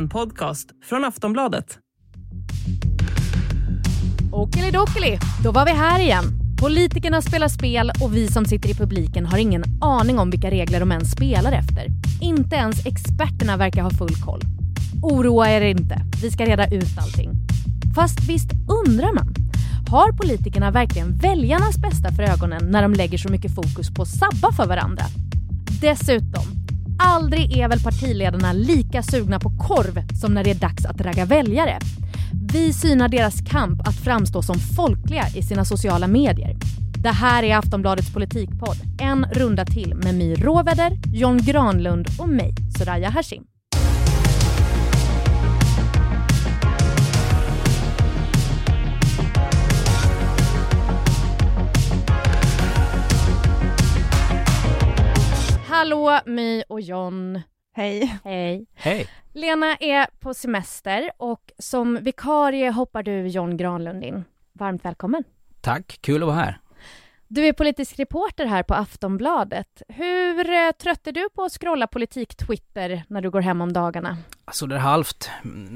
En podcast från Aftonbladet. Okelidokeli, då var vi här igen. Politikerna spelar spel och vi som sitter i publiken har ingen aning om vilka regler de ens spelar efter. Inte ens experterna verkar ha full koll. Oroa er inte, vi ska reda ut allting. Fast visst undrar man, har politikerna verkligen väljarnas bästa för ögonen när de lägger så mycket fokus på att sabba för varandra? Dessutom, aldrig är väl partiledarna lika sugna på korv som när det är dags att ragga väljare. Vi synar deras kamp att framstå som folkliga i sina sociala medier. Det här är Aftonbladets politikpodd. En runda till med My Råväder, John Granlund och mig, Soraya Hashim. My och John. Hej. Hej. Hej. Lena är på semester och som vikarie hoppar du John Granlund in. Varmt välkommen. Tack, kul att vara här. Du är politisk reporter här på Aftonbladet. Hur eh, trött är du på att scrolla politik-Twitter när du går hem om dagarna? Alltså det är halvt.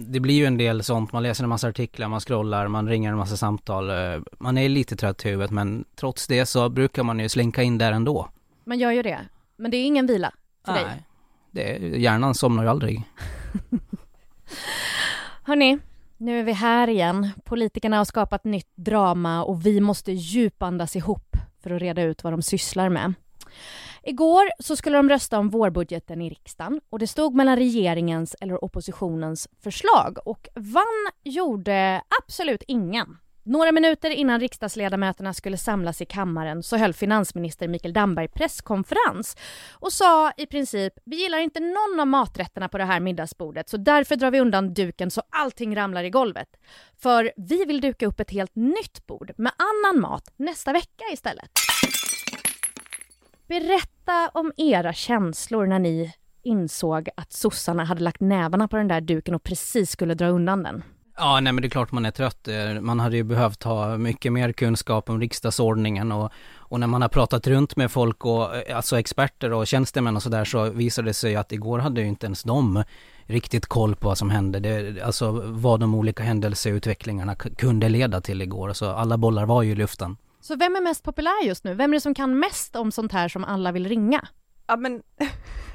Det blir ju en del sånt. Man läser en massa artiklar, man scrollar, man ringer en massa samtal. Eh, Man är lite trött i huvudet men trots det så brukar man ju slinka in där ändå. Man gör ju det, men det är ingen vila för dig. Nej, det, hjärnan somnar ju aldrig. Hörni, nu är vi här igen. Politikerna har skapat nytt drama och vi måste djupandas ihop för att reda ut vad de sysslar med. Igår så skulle de rösta om vårbudgeten i riksdagen och det stod mellan regeringens eller oppositionens förslag och vann gjorde absolut ingen. Några minuter innan riksdagsledamöterna skulle samlas i kammaren så höll finansminister Mikael Damberg presskonferens och sa i princip vi gillar inte någon av maträtterna på det här middagsbordet så därför drar vi undan duken så allting ramlar i golvet. För vi vill duka upp ett helt nytt bord med annan mat nästa vecka istället. Berätta om era känslor när ni insåg att sossarna hade lagt nävarna på den där duken och precis skulle dra undan den. Ja, nej men det är klart man är trött. Eh, man hade ju behövt ha mycket mer kunskap om riksdagsordningen och, och när man har pratat runt med folk och eh, alltså experter och tjänstemän och sådär så visade det sig att igår hade ju inte ens de riktigt koll på vad som hände. Det, alltså vad de olika händelseutvecklingarna kunde leda till igår. Så alla bollar var ju i luften. Så vem är mest populär just nu? Vem är det som kan mest om sånt här som alla vill ringa? Ja, men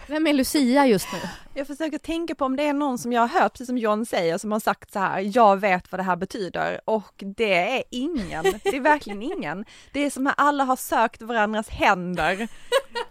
Vem är Lucia just nu? jag försöker tänka på om det är någon som jag har hört, precis som John säger, som har sagt så här, jag vet vad det här betyder och det är ingen. Det är verkligen ingen. Det är som att alla har sökt varandras händer,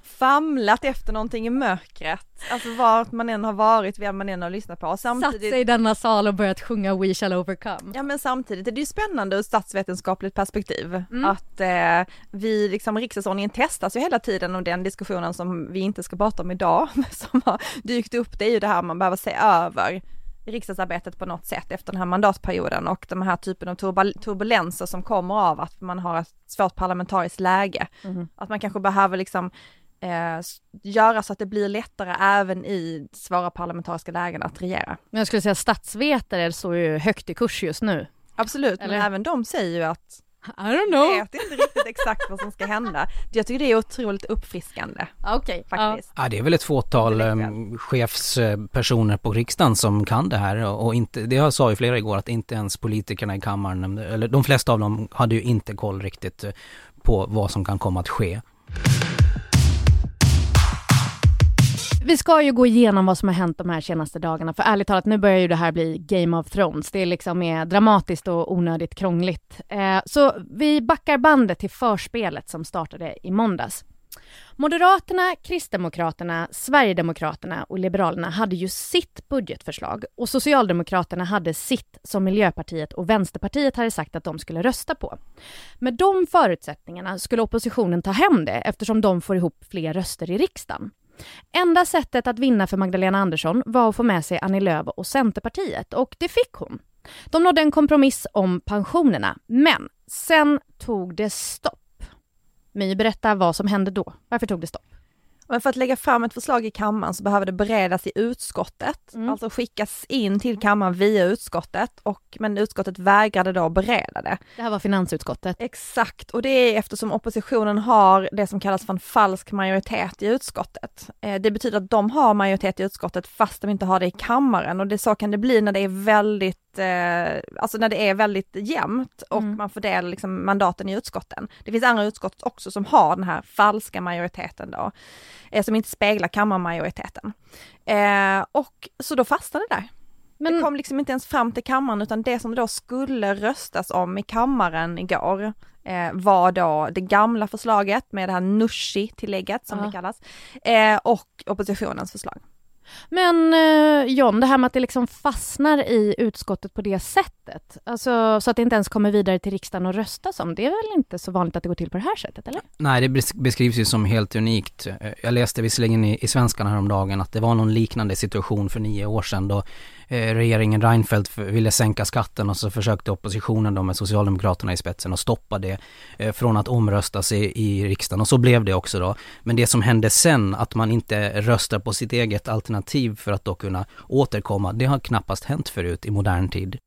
famlat efter någonting i mörkret, alltså vart man än har varit, vem man än har lyssnat på. Satt Samtidigt, sig i denna sal och börjat sjunga We shall overcome. Ja men samtidigt är det ju spännande ur statsvetenskapligt perspektiv Mm. att eh, vi liksom riksdagsordningen testas ju hela tiden och den diskussionen som vi inte ska prata om idag som har dykt upp det är ju det här man behöver se över riksdagsarbetet på något sätt efter den här mandatperioden och de här typen av turbul- turbulenser som kommer av att man har ett svårt parlamentariskt läge. Mhm. Att man kanske behöver liksom eh, göra så att det blir lättare även i svåra parlamentariska lägen att regera. Men jag skulle säga statsvetare står ju högt i kurs just nu. Absolut, Eller? men även de säger ju att I don't vet inte riktigt exakt vad som ska hända. Jag tycker det är otroligt uppfriskande Okej. faktiskt. Ja, det är väl ett fåtal um, chefspersoner på riksdagen som kan det här och, och inte, det jag sa ju flera igår att inte ens politikerna i kammaren, eller de flesta av dem hade ju inte koll riktigt eh, på vad som kan komma att ske. Vi ska ju gå igenom vad som har hänt de här senaste dagarna, för ärligt talat, nu börjar ju det här bli Game of Thrones. Det är liksom är dramatiskt och onödigt krångligt. Eh, så vi backar bandet till förspelet som startade i måndags. Moderaterna, Kristdemokraterna, Sverigedemokraterna och Liberalerna hade ju sitt budgetförslag och Socialdemokraterna hade sitt som Miljöpartiet och Vänsterpartiet hade sagt att de skulle rösta på. Med de förutsättningarna skulle oppositionen ta hem det eftersom de får ihop fler röster i riksdagen. Enda sättet att vinna för Magdalena Andersson var att få med sig Annie Lööf och Centerpartiet och det fick hon. De nådde en kompromiss om pensionerna, men sen tog det stopp. My, berätta vad som hände då. Varför tog det stopp? Men för att lägga fram ett förslag i kammaren så behöver det beredas i utskottet, Mm. alltså skickas in till kammaren via utskottet och men utskottet vägrade då bereda det. Det här var finansutskottet. Exakt, och det är eftersom oppositionen har det som kallas för en falsk majoritet i utskottet. Eh, Det betyder att de har majoritet i utskottet fast de inte har det i kammaren och det så kan det bli när det är väldigt, eh, alltså när det är väldigt jämnt och Mm. man fördelar liksom mandaten i utskotten. Det finns andra utskott också som har den här falska majoriteten då, eh, som inte speglar kammarmajoriteten. Eh, och så då fastnade det där. Men Det kom liksom inte ens fram till kammaren utan det som då skulle röstas om i kammaren igår eh, var då det gamla förslaget med det här Nooshi-tillägget som Ja. det kallas eh, och oppositionens förslag. Men eh, John, det här med att det liksom fastnar i utskottet på det sättet, alltså så att det inte ens kommer vidare till riksdagen och röstas om, det är väl inte så vanligt att det går till på det här sättet, eller? Nej, det beskrivs ju som helt unikt. Eh, jag läste visserligen i, i Svenskan häromdagen att det var någon liknande situation för nio år sedan då Eh, regeringen Reinfeldt ville sänka skatten och så försökte oppositionen då med Socialdemokraterna i spetsen att stoppa det eh, från att omröstas i, i riksdagen och så blev det också då. Men det som hände sen, att man inte röstar på sitt eget alternativ för att då kunna återkomma, det har knappast hänt förut i modern tid.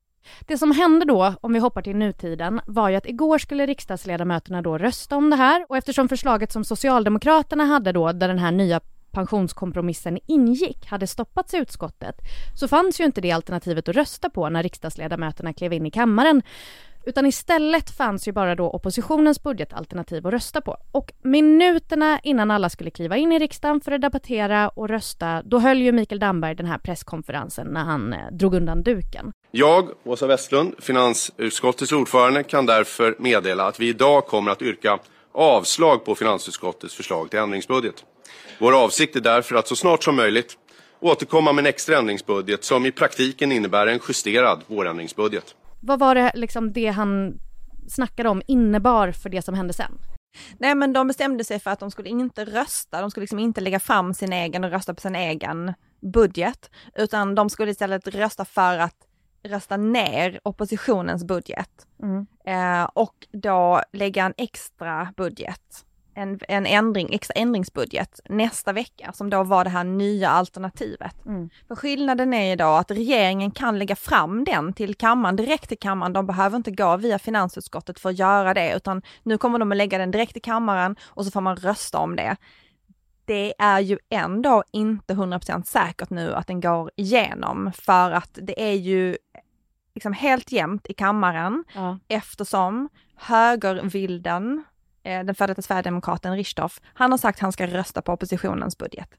Det som hände då, om vi hoppar till nutiden, var ju att igår skulle riksdagsledamöterna då rösta om det här och eftersom förslaget som Socialdemokraterna hade då, där den här nya pensionskompromissen ingick, hade stoppats i utskottet, så fanns ju inte det alternativet att rösta på när riksdagsledamöterna klev in i kammaren. Utan istället fanns ju bara då oppositionens budgetalternativ att rösta på. Och minuterna innan alla skulle kliva in i riksdagen för att debattera och rösta, då höll ju Mikael Damberg den här presskonferensen när han eh, drog undan duken. Jag, Åsa Westlund, finansutskottets ordförande, kan därför meddela att vi idag kommer att yrka avslag på finansutskottets förslag till ändringsbudget. Vår avsikt är därför att så snart som möjligt återkomma med en extra ändringsbudget som i praktiken innebär en justerad vårändringsbudget. Vad var det liksom det han snackade om innebar för det som hände sen? Nej men de bestämde sig för att de skulle inte rösta, de skulle liksom inte lägga fram sin egen och rösta på sin egen budget, utan de skulle istället rösta för att rösta ner oppositionens budget. Mm. Eh, och då lägga en extra budget, en, en ändring, extra ändringsbudget nästa vecka som då var det här nya alternativet. Mm. För skillnaden är ju då att regeringen kan lägga fram den till kammaren, direkt till kammaren. De behöver inte gå via finansutskottet för att göra det, utan nu kommer de att lägga den direkt i kammaren och så får man rösta om det. Det är ju ändå inte 100% säkert nu att den går igenom för att det är ju liksom helt jämnt i kammaren Ja. eftersom högervilden, den före detta Sverigedemokraten Richtoff, han har sagt att han ska rösta på oppositionens budget.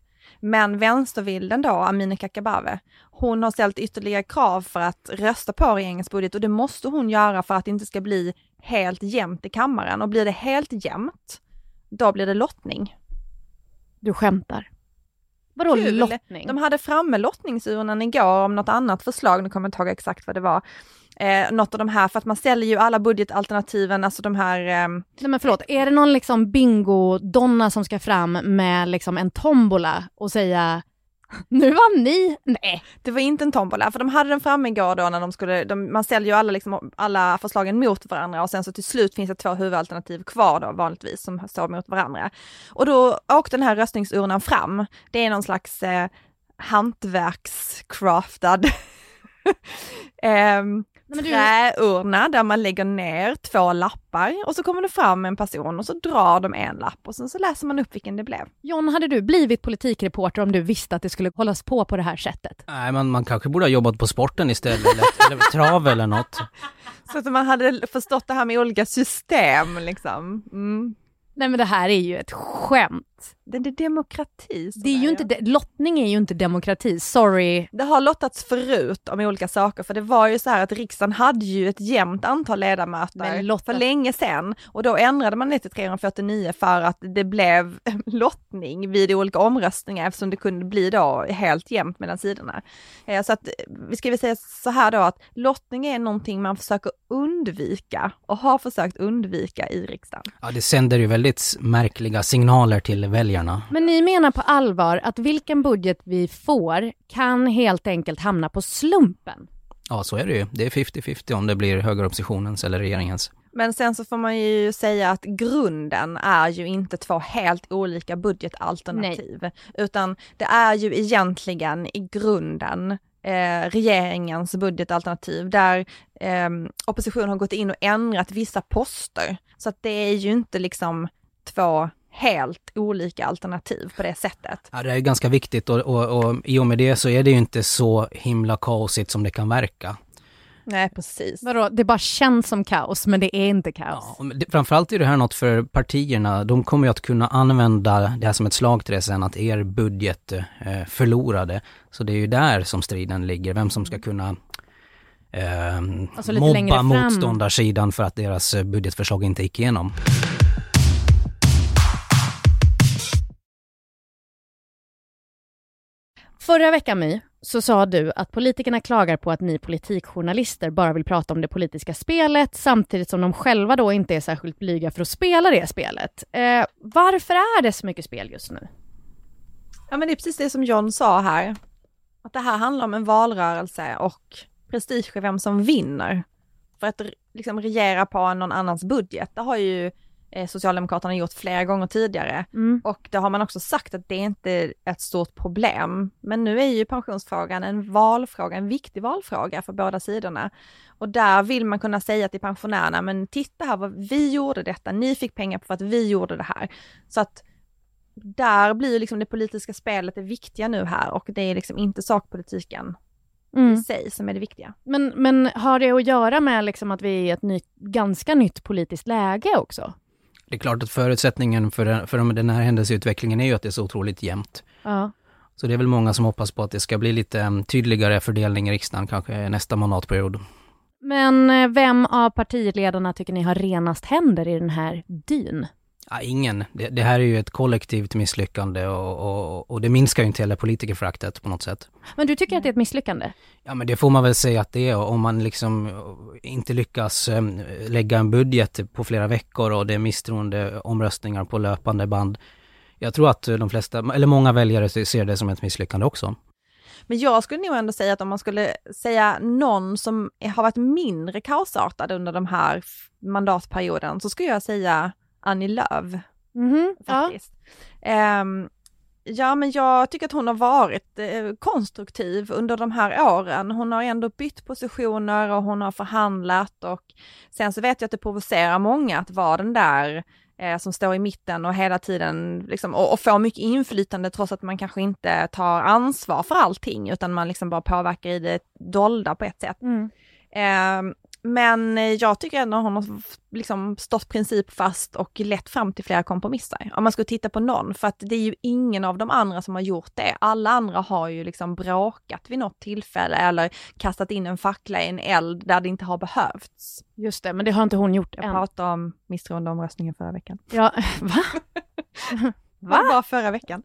Men vänstervilden då, Amineh Kakabaveh, hon har ställt ytterligare krav för att rösta på regeringens budget och det måste hon göra för att det inte ska bli helt jämnt i kammaren. Och blir det helt jämnt, då blir det lottning. Du skämtar. Vadå Kul. lottning? De hade framme lottningsurnan igår om något annat förslag, nu kommer jag inte ihåg exakt vad det var. Eh, något av de här, för att man ställer ju alla budgetalternativen, alltså de här ehm, Nej men förlåt, är det någon liksom bingo-donna som ska fram med liksom en tombola och säga nu vann ni? Nej. Det var inte en tombola, för de hade den framme igår då när de skulle, de, man ställer ju alla, liksom, alla förslagen mot varandra och sen så till slut finns det två huvudalternativ kvar då vanligtvis som står mot varandra. Och då åkte den här röstningsurnan fram. Det är någon slags eh, hantverkscraftad ehm, men du- träurna där man lägger ner två lappar och så kommer det fram en person och så drar de en lapp och sen så läser man upp vilken det blev. John, hade du blivit politikreporter om du visste att det skulle hållas på på det här sättet? Nej, man, man kanske borde ha jobbat på sporten istället, eller, eller trav eller något. Så att man hade förstått det här med olika system liksom. Mm. Nej men det här är ju ett skämt. Det är demokrati. Det är ju inte, de- lottning är ju inte demokrati, sorry. Det har lottats förut om olika saker, för det var ju så här att riksdagen hade ju ett jämnt antal ledamöter Men för länge sedan och då ändrade man det till 349 för att det blev lottning vid olika omröstningar eftersom det kunde bli då helt jämnt mellan sidorna. Eh, Så att vi ska väl säga så här då att lottning är någonting man försöker undvika och har försökt undvika i riksdagen. Ja, det sänder ju väldigt märkliga signaler till väljarna. Men ni menar på allvar att vilken budget vi får kan helt enkelt hamna på slumpen? Ja, så är det ju. Det är 50-50 om det blir högeroppositionens eller regeringens. Men sen så får man ju säga att grunden är ju inte två helt olika budgetalternativ, Nej. utan det är ju egentligen i grunden eh, regeringens budgetalternativ där eh, oppositionen har gått in och ändrat vissa poster. Så att det är ju inte liksom två helt olika alternativ på det sättet. Ja, det är ganska viktigt och, och, och i och med det så är det ju inte så himla kaosigt som det kan verka. Nej, precis. Vadå, det bara känns som kaos, men det är inte kaos? Ja, det, framförallt är det här något för partierna. De kommer ju att kunna använda det här som ett slagträ sen, att er budget eh, förlorade. Så det är ju där som striden ligger, vem som ska kunna eh, alltså mobba motståndarsidan för att deras eh, budgetförslag inte gick igenom. Förra veckan My, så sa du att politikerna klagar på att ni politikjournalister bara vill prata om det politiska spelet samtidigt som de själva då inte är särskilt blyga för att spela det spelet. Eh, varför är det så mycket spel just nu? Ja men det är precis det som John sa här. Att det här handlar om en valrörelse och prestige vem som vinner. För att liksom regera på någon annans budget, det har ju Socialdemokraterna gjort flera gånger tidigare. Mm. Och det har man också sagt att det är inte ett stort problem. Men nu är ju pensionsfrågan en valfråga, en viktig valfråga för båda sidorna. Och där vill man kunna säga till pensionärerna, men titta här vad vi gjorde detta, ni fick pengar för att vi gjorde det här. Så att där blir liksom det politiska spelet det viktiga nu här och det är liksom inte sakpolitiken mm. i sig som är det viktiga. Men, men har det att göra med liksom att vi är i ett nytt, ganska nytt politiskt läge också? Det är klart att förutsättningen för, för den här händelseutvecklingen är ju att det är så otroligt jämnt. Ja. Så det är väl många som hoppas på att det ska bli lite mm, tydligare fördelning i riksdagen, kanske nästa mandatperiod. Men eh, vem av partiledarna tycker ni har renast händer i den här dyn? Ja, ingen. Det, det, här är ju ett kollektivt misslyckande och, och, och det minskar ju inte heller politikerföraktet på något sätt. Men du tycker att det är ett misslyckande? Ja men det får man väl säga att det är om man liksom inte lyckas ehm, lägga en budget på flera veckor och det är misstroende omröstningar på löpande band. Jag tror att de flesta, eller många väljare ser det som ett misslyckande också. Men jag skulle nog ändå säga att om man skulle säga någon som har varit mindre kaosartad under de här mandatperioden så skulle jag säga Annie Lööf. Mm-hmm, faktiskt. Ja. Um, ja men jag tycker att hon har varit eh, konstruktiv under de här åren. Hon har ändå bytt positioner och hon har förhandlat och sen så vet jag att det provocerar många att vara den där eh, som står i mitten och hela tiden liksom, och, och får mycket inflytande trots att man kanske inte tar ansvar för allting utan man liksom bara påverkar i det dolda på ett sätt. Mm. Eh, men eh, jag tycker ändå hon har liksom stått principfast och lett fram till flera kompromisser. Om man skulle titta på någon, för att det är ju ingen av de andra som har gjort det. Alla andra har ju liksom bråkat vid något tillfälle eller kastat in en fackla i en eld där det inte har behövts. Just det, men det har inte hon gjort Jag än. pratade om misstroendeomröstningen förra veckan. Ja, va? Va? Det var förra veckan.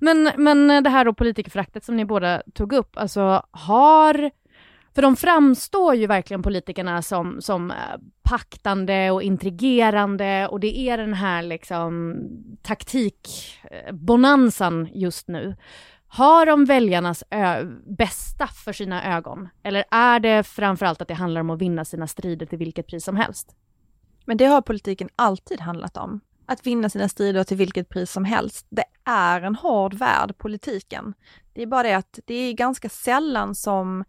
Men, men det här då politikerföraktet som ni båda tog upp, alltså har för de framstår ju verkligen politikerna som, som eh, paktande och intrigerande och det är den här liksom taktikbonanzan just nu. Har de väljarnas bästa för sina ögon? Eller är det framförallt att det handlar om att vinna sina strider till vilket pris som helst? Men det har politiken alltid handlat om. Att vinna sina strider till vilket pris som helst. Det är en hård värld, politiken. Det är bara det att det är ganska sällan som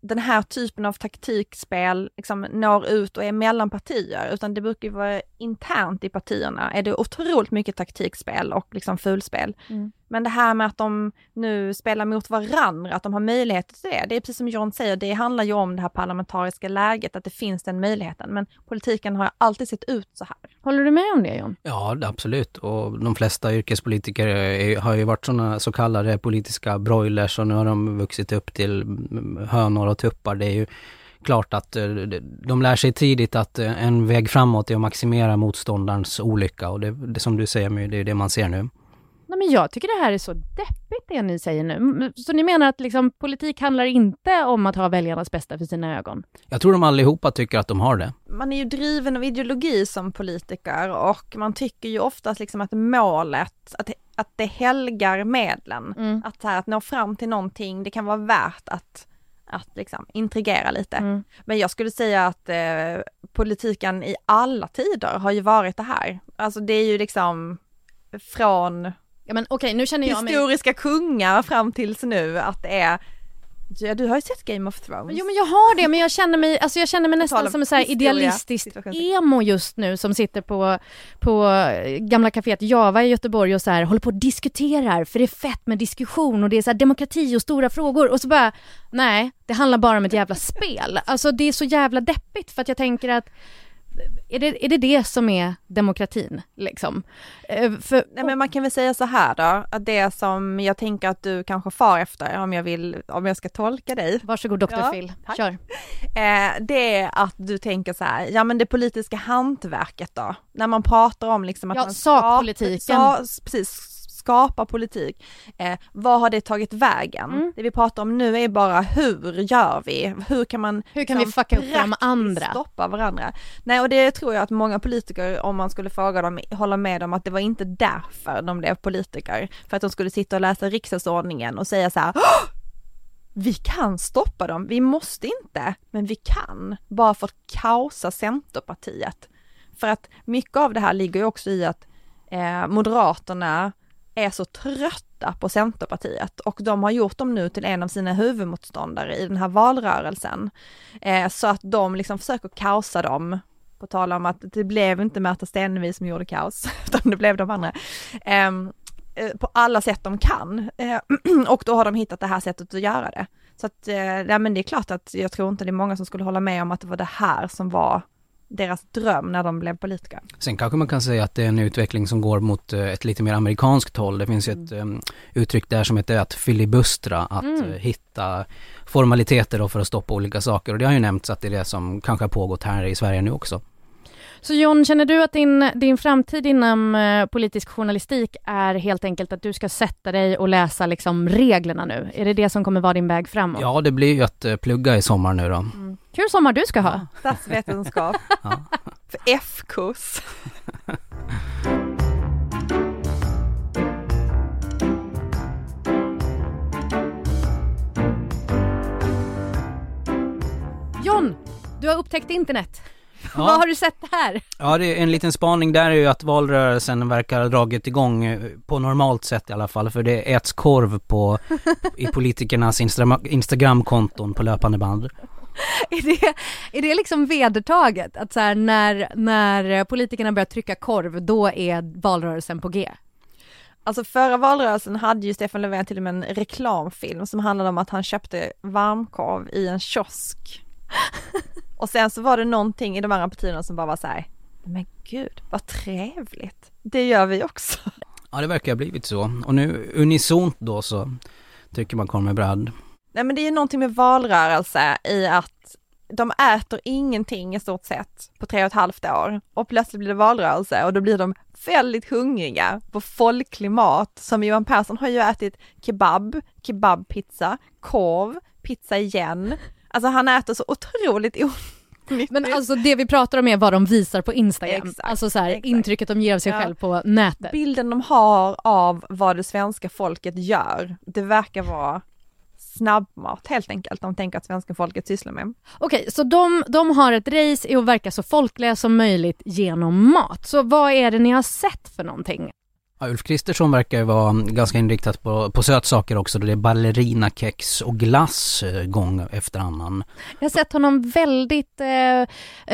den här typen av taktikspel liksom når ut och är mellan partier, utan det brukar ju vara internt i partierna är det otroligt mycket taktikspel och liksom fulspel. Mm. Men det här med att de nu spelar mot varandra, att de har möjlighet till det, det är precis som John säger, det handlar ju om det här parlamentariska läget, att det finns den möjligheten. Men politiken har alltid sett ut så här. Håller du med om det John? Ja, absolut. Och de flesta yrkespolitiker är, har ju varit sådana så kallade politiska broilers och nu har de vuxit upp till hönor och tuppar. Det är ju klart att eh, de lär sig tidigt att eh, en väg framåt är att maximera motståndarens olycka och det, det som du säger, det är det man ser nu. Nej, men jag tycker det här är så deppigt det ni säger nu. Så ni menar att liksom, politik handlar inte om att ha väljarnas bästa för sina ögon? Jag tror de allihopa tycker att de har det. Man är ju driven av ideologi som politiker och man tycker ju oftast liksom att målet, att, att det helgar medlen. Mm. Att, här, att nå fram till någonting, det kan vara värt att att liksom intrigera lite. Mm. Men jag skulle säga att eh, politiken i alla tider har ju varit det här. Alltså det är ju liksom från Ja men okej, nu känner jag mig... historiska kungar fram tills nu att det är Ja, du har ju sett Game of Thrones. Jo men jag har det, men jag känner mig, alltså jag känner mig nästan om som en så här situationstecken. emo just nu som sitter på, på eh, gamla kaféet Java i Göteborg och så här håller på och diskuterar för det är fett med diskussion och det är så här demokrati och stora frågor och så bara nej, det handlar bara om ett jävla spel. Alltså det är så jävla deppigt för att jag tänker att är det, är det det som är demokratin liksom? Eh, För, Nej men man kan väl säga så här då, att det som jag tänker att du kanske far efter, om jag vill, om jag ska tolka dig, Varsågod Dr. Ja, Phil, tack. kör. eh, det är att du tänker så här, ja men det politiska hantverket då, när man pratar om liksom att Ja, man sakpolitiken. Skapar, sa, precis, skapar politik, eh, vad har det tagit vägen? Mm. Det vi pratar om nu är bara hur gör vi? Hur kan man Hur kan liksom vi fucka upp de andra? stoppa varandra? Nej och det tror jag att många politiker, om man skulle fråga dem, håller med om att det var inte därför de blev politiker. För att de skulle sitta och läsa riksdagsordningen och säga så här "Åh! vi kan stoppa dem, vi måste inte, men vi kan, bara för att kaosa Centerpartiet. För att mycket av det här ligger ju också i att eh, Moderaterna är så trötta på Centerpartiet och de har gjort dem nu till en av sina huvudmotståndare i den här valrörelsen. Eh, så att de liksom försöker kaosa dem, på tal om att det blev inte Märta Stenevi som gjorde kaos, utan det blev de andra. Ehm, eh, på alla sätt de kan. Eh, och då har de hittat det här sättet att göra det. Så att, eh, ja men det är klart att jag tror inte det är många som skulle hålla med om att det var det här som var deras dröm när de blev politiker. Sen kanske man kan säga att det är en utveckling som går mot eh, ett lite mer amerikanskt håll. Det finns ju ett um, uttryck där som heter att filibustra, att Mm. eh, hitta formaliteter då för att stoppa olika saker. Och det har ju nämnts att det är det som kanske har pågått här i Sverige nu också. Så John, känner du att din, din framtid inom eh, politisk journalistik är helt enkelt att du ska sätta dig och läsa liksom reglerna nu? Är det det som kommer vara din väg framåt? Ja, det blir ju att eh, plugga i sommar nu då. Mm. Kul sommar du ska ha! Statsvetenskap Ja. F-kurs. John, du har upptäckt internet. Ja. Vad har du sett här? Ja, det är en liten spaning där är ju att valrörelsen verkar ha dragit igång eh, på normalt sätt i alla fall. För det äts korv på, i politikernas Instagramkonton på löpande band. Är det, är det liksom vedertaget att så här, när, när politikerna börjar trycka korv, då är valrörelsen på G? Alltså förra valrörelsen hade ju Stefan Löfven till och med en reklamfilm som handlade om att han köpte varmkorv i en kiosk. Och sen så var det någonting i de andra partierna som bara var så här, men gud vad trevligt, det gör vi också. Ja, det verkar ha blivit så. Och nu unisont då så tycker man korv med bröd. Nej men det är ju någonting med valrörelse i att de äter ingenting i stort sett på tre och ett halvt år och plötsligt blir det valrörelse och då blir de väldigt hungriga på folklig mat som Johan Persson har ju ätit kebab, kebabpizza, korv, pizza igen. Alltså han äter så otroligt onyttigt. Men alltså det vi pratar om är vad de visar på Instagram. Exakt, alltså så här, exakt. intrycket de ger av sig Ja. själv på nätet. bilden de har av vad det svenska folket gör, det verkar vara snabbmat helt enkelt, de tänker att svenska folket sysslar med. Okej, så de, de har ett race i att verka så folkliga som möjligt genom mat. Så vad är det ni har sett för någonting? Ja, Ulf Kristersson verkar ju vara ganska inriktad på, på sötsaker också. Då det är ballerinakex och glass eh, gång efter annan. Jag har sett honom väldigt, eh,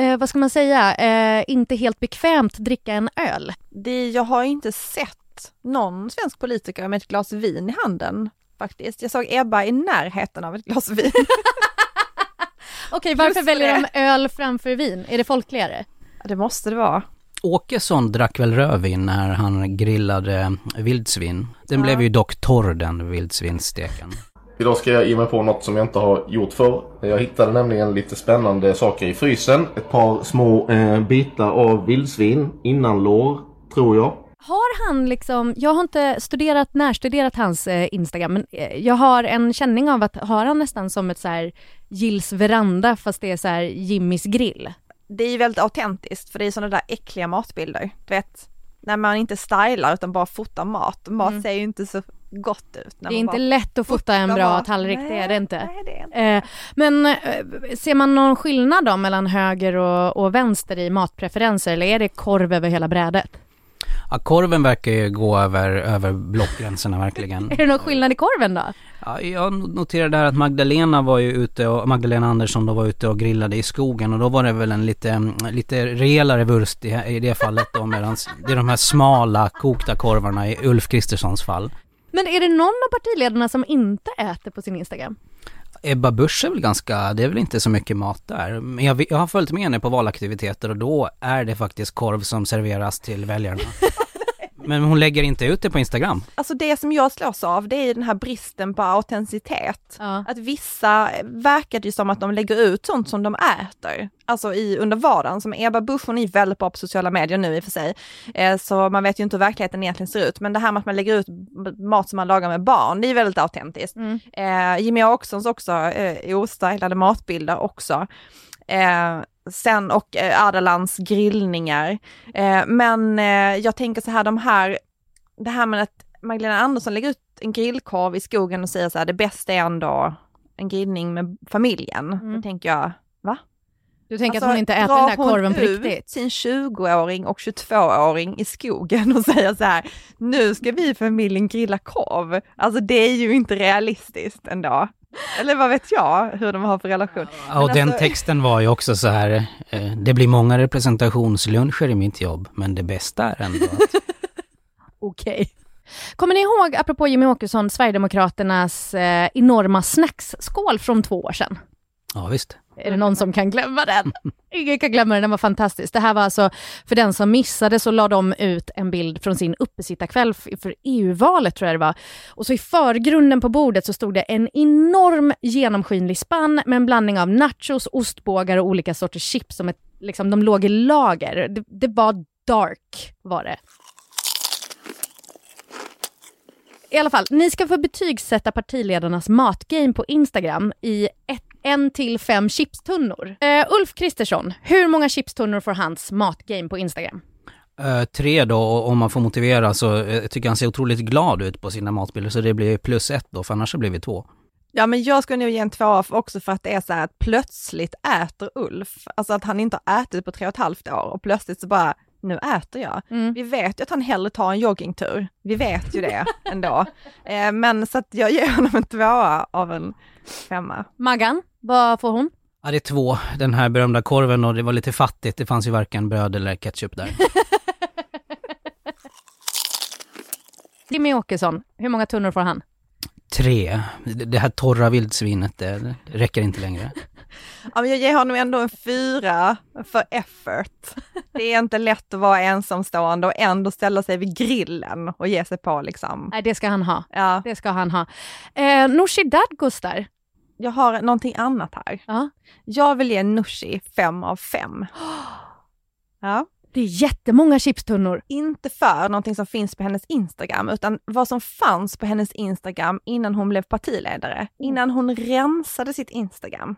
eh, vad ska man säga, eh, inte helt bekvämt dricka en öl. Det, jag har inte sett någon svensk politiker med ett glas vin i handen faktiskt. Jag såg Ebba i närheten av ett glas vin. Okej, varför Just väljer det. de öl framför vin? Är det folkligare? Det måste det vara. Åkesson drack väl rödvin när han grillade vildsvin. Den Ja. blev ju dock torr den vildsvinssteken. Idag ska jag ge mig på något som jag inte har gjort förr. Jag hittade nämligen lite spännande saker i frysen. Ett par små eh, bitar av vildsvin, innanlår, tror jag. Har han liksom, jag har inte studerat, närstuderat hans eh, Instagram, men eh, jag har en känning av att har han nästan som ett så här Gills veranda fast det är så här Jimmys grill. Det är ju väldigt autentiskt för det är sådana där äckliga matbilder, du vet. När man inte stylar utan bara fotar mat. Mat Mm. ser ju inte så gott ut. Det är inte lätt att fota en bra bara- tallrik, det är det inte. Nej, det är inte. Eh, men eh, ser man någon skillnad då mellan höger och, och vänster i matpreferenser eller är det korv över hela brädet? Ja, korven verkar ju gå över, över blockgränserna verkligen. Är det någon skillnad i korven då? Ja, jag noterade här att Magdalena var ju ute och, Magdalena Andersson då var ute och grillade i skogen och då var det väl en lite, lite rejälare vurst i, i det fallet då medan det är de här smala kokta korvarna i Ulf Kristerssons fall. Men är det någon av partiledarna som inte äter på sin Instagram? Ebba Busch är väl ganska, det är väl inte så mycket mat där. Men jag, jag har följt med henne på valaktiviteter och då är det faktiskt korv som serveras till väljarna. Men hon lägger inte ut det på Instagram. Alltså det som jag slås av det är den här bristen på autenticitet. Ja. Att vissa verkar det ju som att de lägger ut sånt som de äter, alltså i, under vardagen. Som Ebba Busch, hon är väldigt bra på sociala medier nu i och för sig, eh, så man vet ju inte hur verkligheten egentligen ser ut. Men det här med att man lägger ut mat som man lagar med barn, det är väldigt autentiskt. Mm. Eh, Jimmy Åkessons också, eh, ostylade matbilder också. Eh, sen och eh, Ardalans grillningar. Eh, men eh, jag tänker så här, de här, det här med att Magdalena Andersson lägger ut en grillkorv i skogen och säger så här, det bästa är ändå en grillning med familjen. Mm. Då tänker jag, va? Du tänker Alltså, att hon inte äter den där korven på riktigt? sin 20-åring och 22-åring i skogen och säger så här, nu ska vi i familjen grilla korv. Alltså det är ju inte realistiskt ändå. Eller vad vet jag hur de har för relation. Ja, och Men den alltså- texten var ju också så här, eh, det blir många representationsluncher i mitt jobb, men det bästa är ändå att Okej. Kommer ni ihåg, apropå Jimmy Åkesson, Sverigedemokraternas eh, enorma snacksskål från två år sedan? Ja visst. Är det någon som kan glömma den? Ingen kan glömma den, den var fantastisk. Det här var alltså, för den som missade så la de ut en bild från sin uppesittarkväll för EU-valet tror jag det var. Och så i förgrunden på bordet så stod det en enorm genomskinlig spann med en blandning av nachos, ostbågar och olika sorters chips som ett, liksom, de låg i lager. Det, det var dark var det. I alla fall, ni ska få betygsätta partiledarnas matgame på Instagram i ett, en till fem chipstunnor. Eh, Ulf Kristersson, hur många chipstunnor får hans matgame på Instagram? Eh, tre då, och om man får motivera så eh, jag tycker han ser otroligt glad ut på sina matbilder, så det blir plus ett då, för annars så blir vi två. Ja men jag skulle nog ge en tvåa också för att det är så här att plötsligt äter Ulf, alltså att han inte har ätit på tre och ett halvt år och plötsligt så bara, nu äter jag. Mm. Vi vet ju att han hellre tar en joggingtur, vi vet ju det ändå. Eh, men så att jag ger honom en tvåa av en femma. Maggan, vad får hon? Ja, det är två, den här berömda korven och det var lite fattigt, det fanns ju varken bröd eller ketchup där. Jimmy Åkesson, hur många tunnor får han? Tre, det här torra vildsvinet, det räcker inte längre. Ja, men jag ger honom ändå en fyra för effort. Det är inte lätt att vara ensamstående och ändå ställa sig vid grillen och ge sig på liksom. Nej, det ska han ha. Ja, Det ska han ha. Eh, Nooshi Dadgostar. jag har någonting annat här. Ja. Jag vill ge Nooshi fem av fem. Ja. Det är jättemånga chipstunnor. Inte för någonting som finns på hennes Instagram, utan vad som fanns på hennes Instagram innan hon blev partiledare. Innan hon rensade sitt Instagram.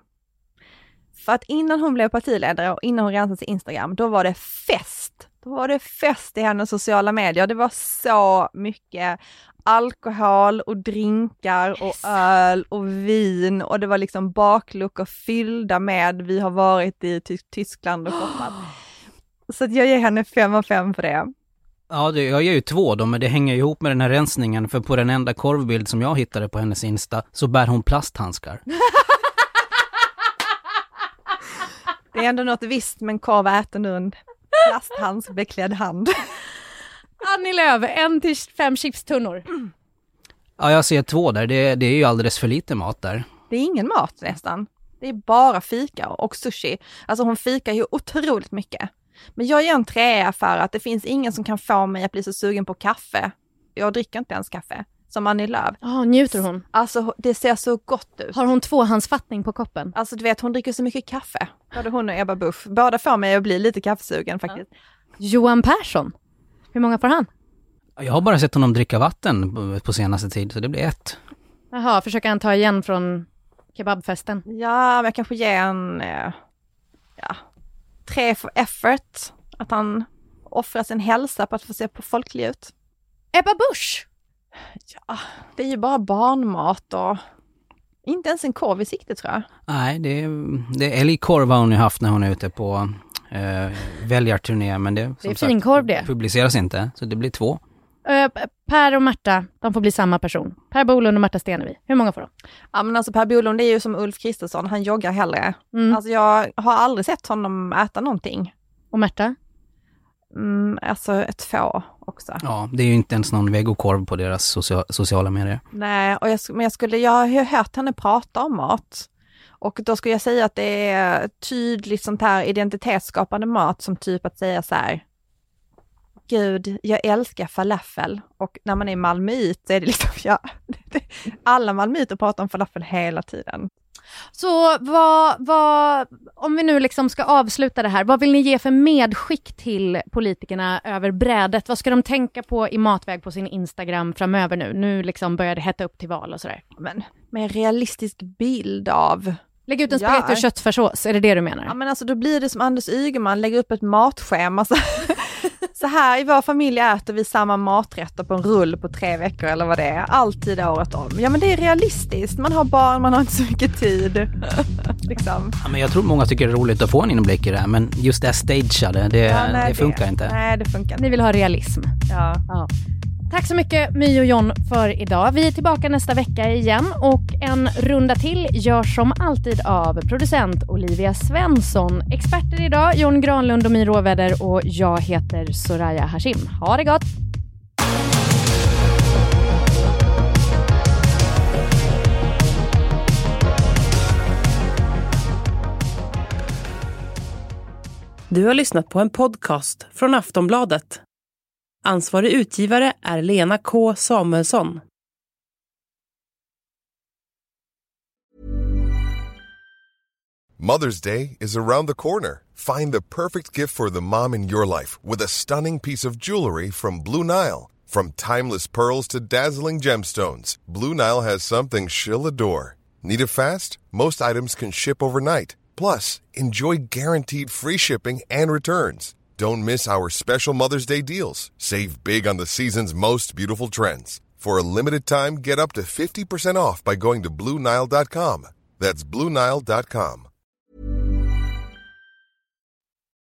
För att innan hon blev partiledare och innan hon rensade sitt Instagram, då var det fest. Då var det fest i hennes sociala medier. Det var så mycket alkohol och drinkar och öl och vin och det var liksom bakluckor fyllda med vi har varit i Ty- Tyskland och shoppat. Så att jag ger henne fem av fem för det. Ja, det, jag ger ju två då, men det hänger ihop med den här rensningen, för på den enda korvbild som jag hittade på hennes Insta så bär hon plasthandskar. Det är ändå något visst med en korv äten ur en plasthandsbeklädd hand. Annie Lööf, en till fem chipstunnor. Ja, jag ser två där, det, det är ju alldeles för lite mat där. Det är ingen mat nästan. Det är bara fika och sushi. Alltså hon fikar ju otroligt mycket. Men jag ger en trea för att det finns ingen som kan få mig att bli så sugen på kaffe. Jag dricker inte ens kaffe, som Annie Lööf. Ja, njuter hon? Alltså det ser så gott ut. Har hon tvåhandsfattning på koppen? Alltså du vet, hon dricker så mycket kaffe. Både hon och Ebba Busch. Båda får mig att bli lite kaffesugen faktiskt. Johan Persson, hur många får han? Jag har bara sett honom dricka vatten på, på senaste tid, så det blir ett. Jaha, försöker han ta igen från kebabfesten? Ja, men jag kanske ger en, eh, ja, tre för effort. Att han offrar sin hälsa på att få se på folklig ut. Ebba Busch! Det är ju bara barnmat och inte ens en korv i sikte tror jag. Nej, det är, det är älgkorv har hon ju haft när hon är ute på eh, väljarturné, men det, Det är som finkorv det. publiceras inte, så det blir två. Eh, Per och Märta, de får bli samma person. Per Bolund och Märta Stenevi. Hur många får de? Ja men alltså Per Bolund det är ju som Ulf Kristersson, han joggar hellre. Mm. Alltså jag har aldrig sett honom äta någonting. Och Märta? Mm, alltså ett få också. Ja, det är ju inte ens någon vegokorv på deras socia sociala medier. Nej, och jag, men jag skulle, jag har ju hört henne prata om mat. Och då skulle jag säga att det är tydligt sånt här identitetsskapande mat som typ att säga så här. Gud, jag älskar falafel. Och när man är malmöit så är det liksom, ja, alla malmöiter pratar om falafel hela tiden. Så vad, vad, om vi nu liksom ska avsluta det här, vad vill ni ge för medskick till politikerna över brädet? Vad ska de tänka på i matväg på sin Instagram framöver nu? Nu liksom börjar det hetta upp till val och sådär. Men med realistisk bild av Lägg ut en Ja. spagetti och köttfärssås, är det det du menar? Ja men alltså då blir det som Anders Ygeman lägger upp ett matschema. Så, så här i vår familj äter vi samma maträtter på en rull på tre veckor eller vad det är, alltid året om. Ja men det är realistiskt, man har barn, man har inte så mycket tid. liksom. Ja, men jag tror många tycker det är roligt att få en inblick i det här, men just det här stageade, det, Ja, nej, det funkar inte. Nej det funkar inte. Ni vill ha realism. Ja. Ja. Tack så mycket My och John för idag. Vi är tillbaka nästa vecka igen och en runda till görs som alltid av producent Olivia Svensson. Experter idag John Granlund och My Råväder och jag heter Soraya Hashim. Ha det gott! Du har lyssnat på en podcast från Aftonbladet. Ansvarig utgivare är Lena K Samuelsson. Mother's Day is around the corner. Find the perfect gift for the mom in your life with a stunning piece of jewelry from Blue Nile. From timeless pearls to dazzling gemstones, Blue Nile has something she'll adore. Need it fast? Most items can ship overnight. Plus, enjoy guaranteed free shipping and returns. Don't miss our special Mother's Day deals. Save big on the season's most beautiful trends. For a limited time, get up to 50% off by going to BlueNile.com. That's BlueNile.com.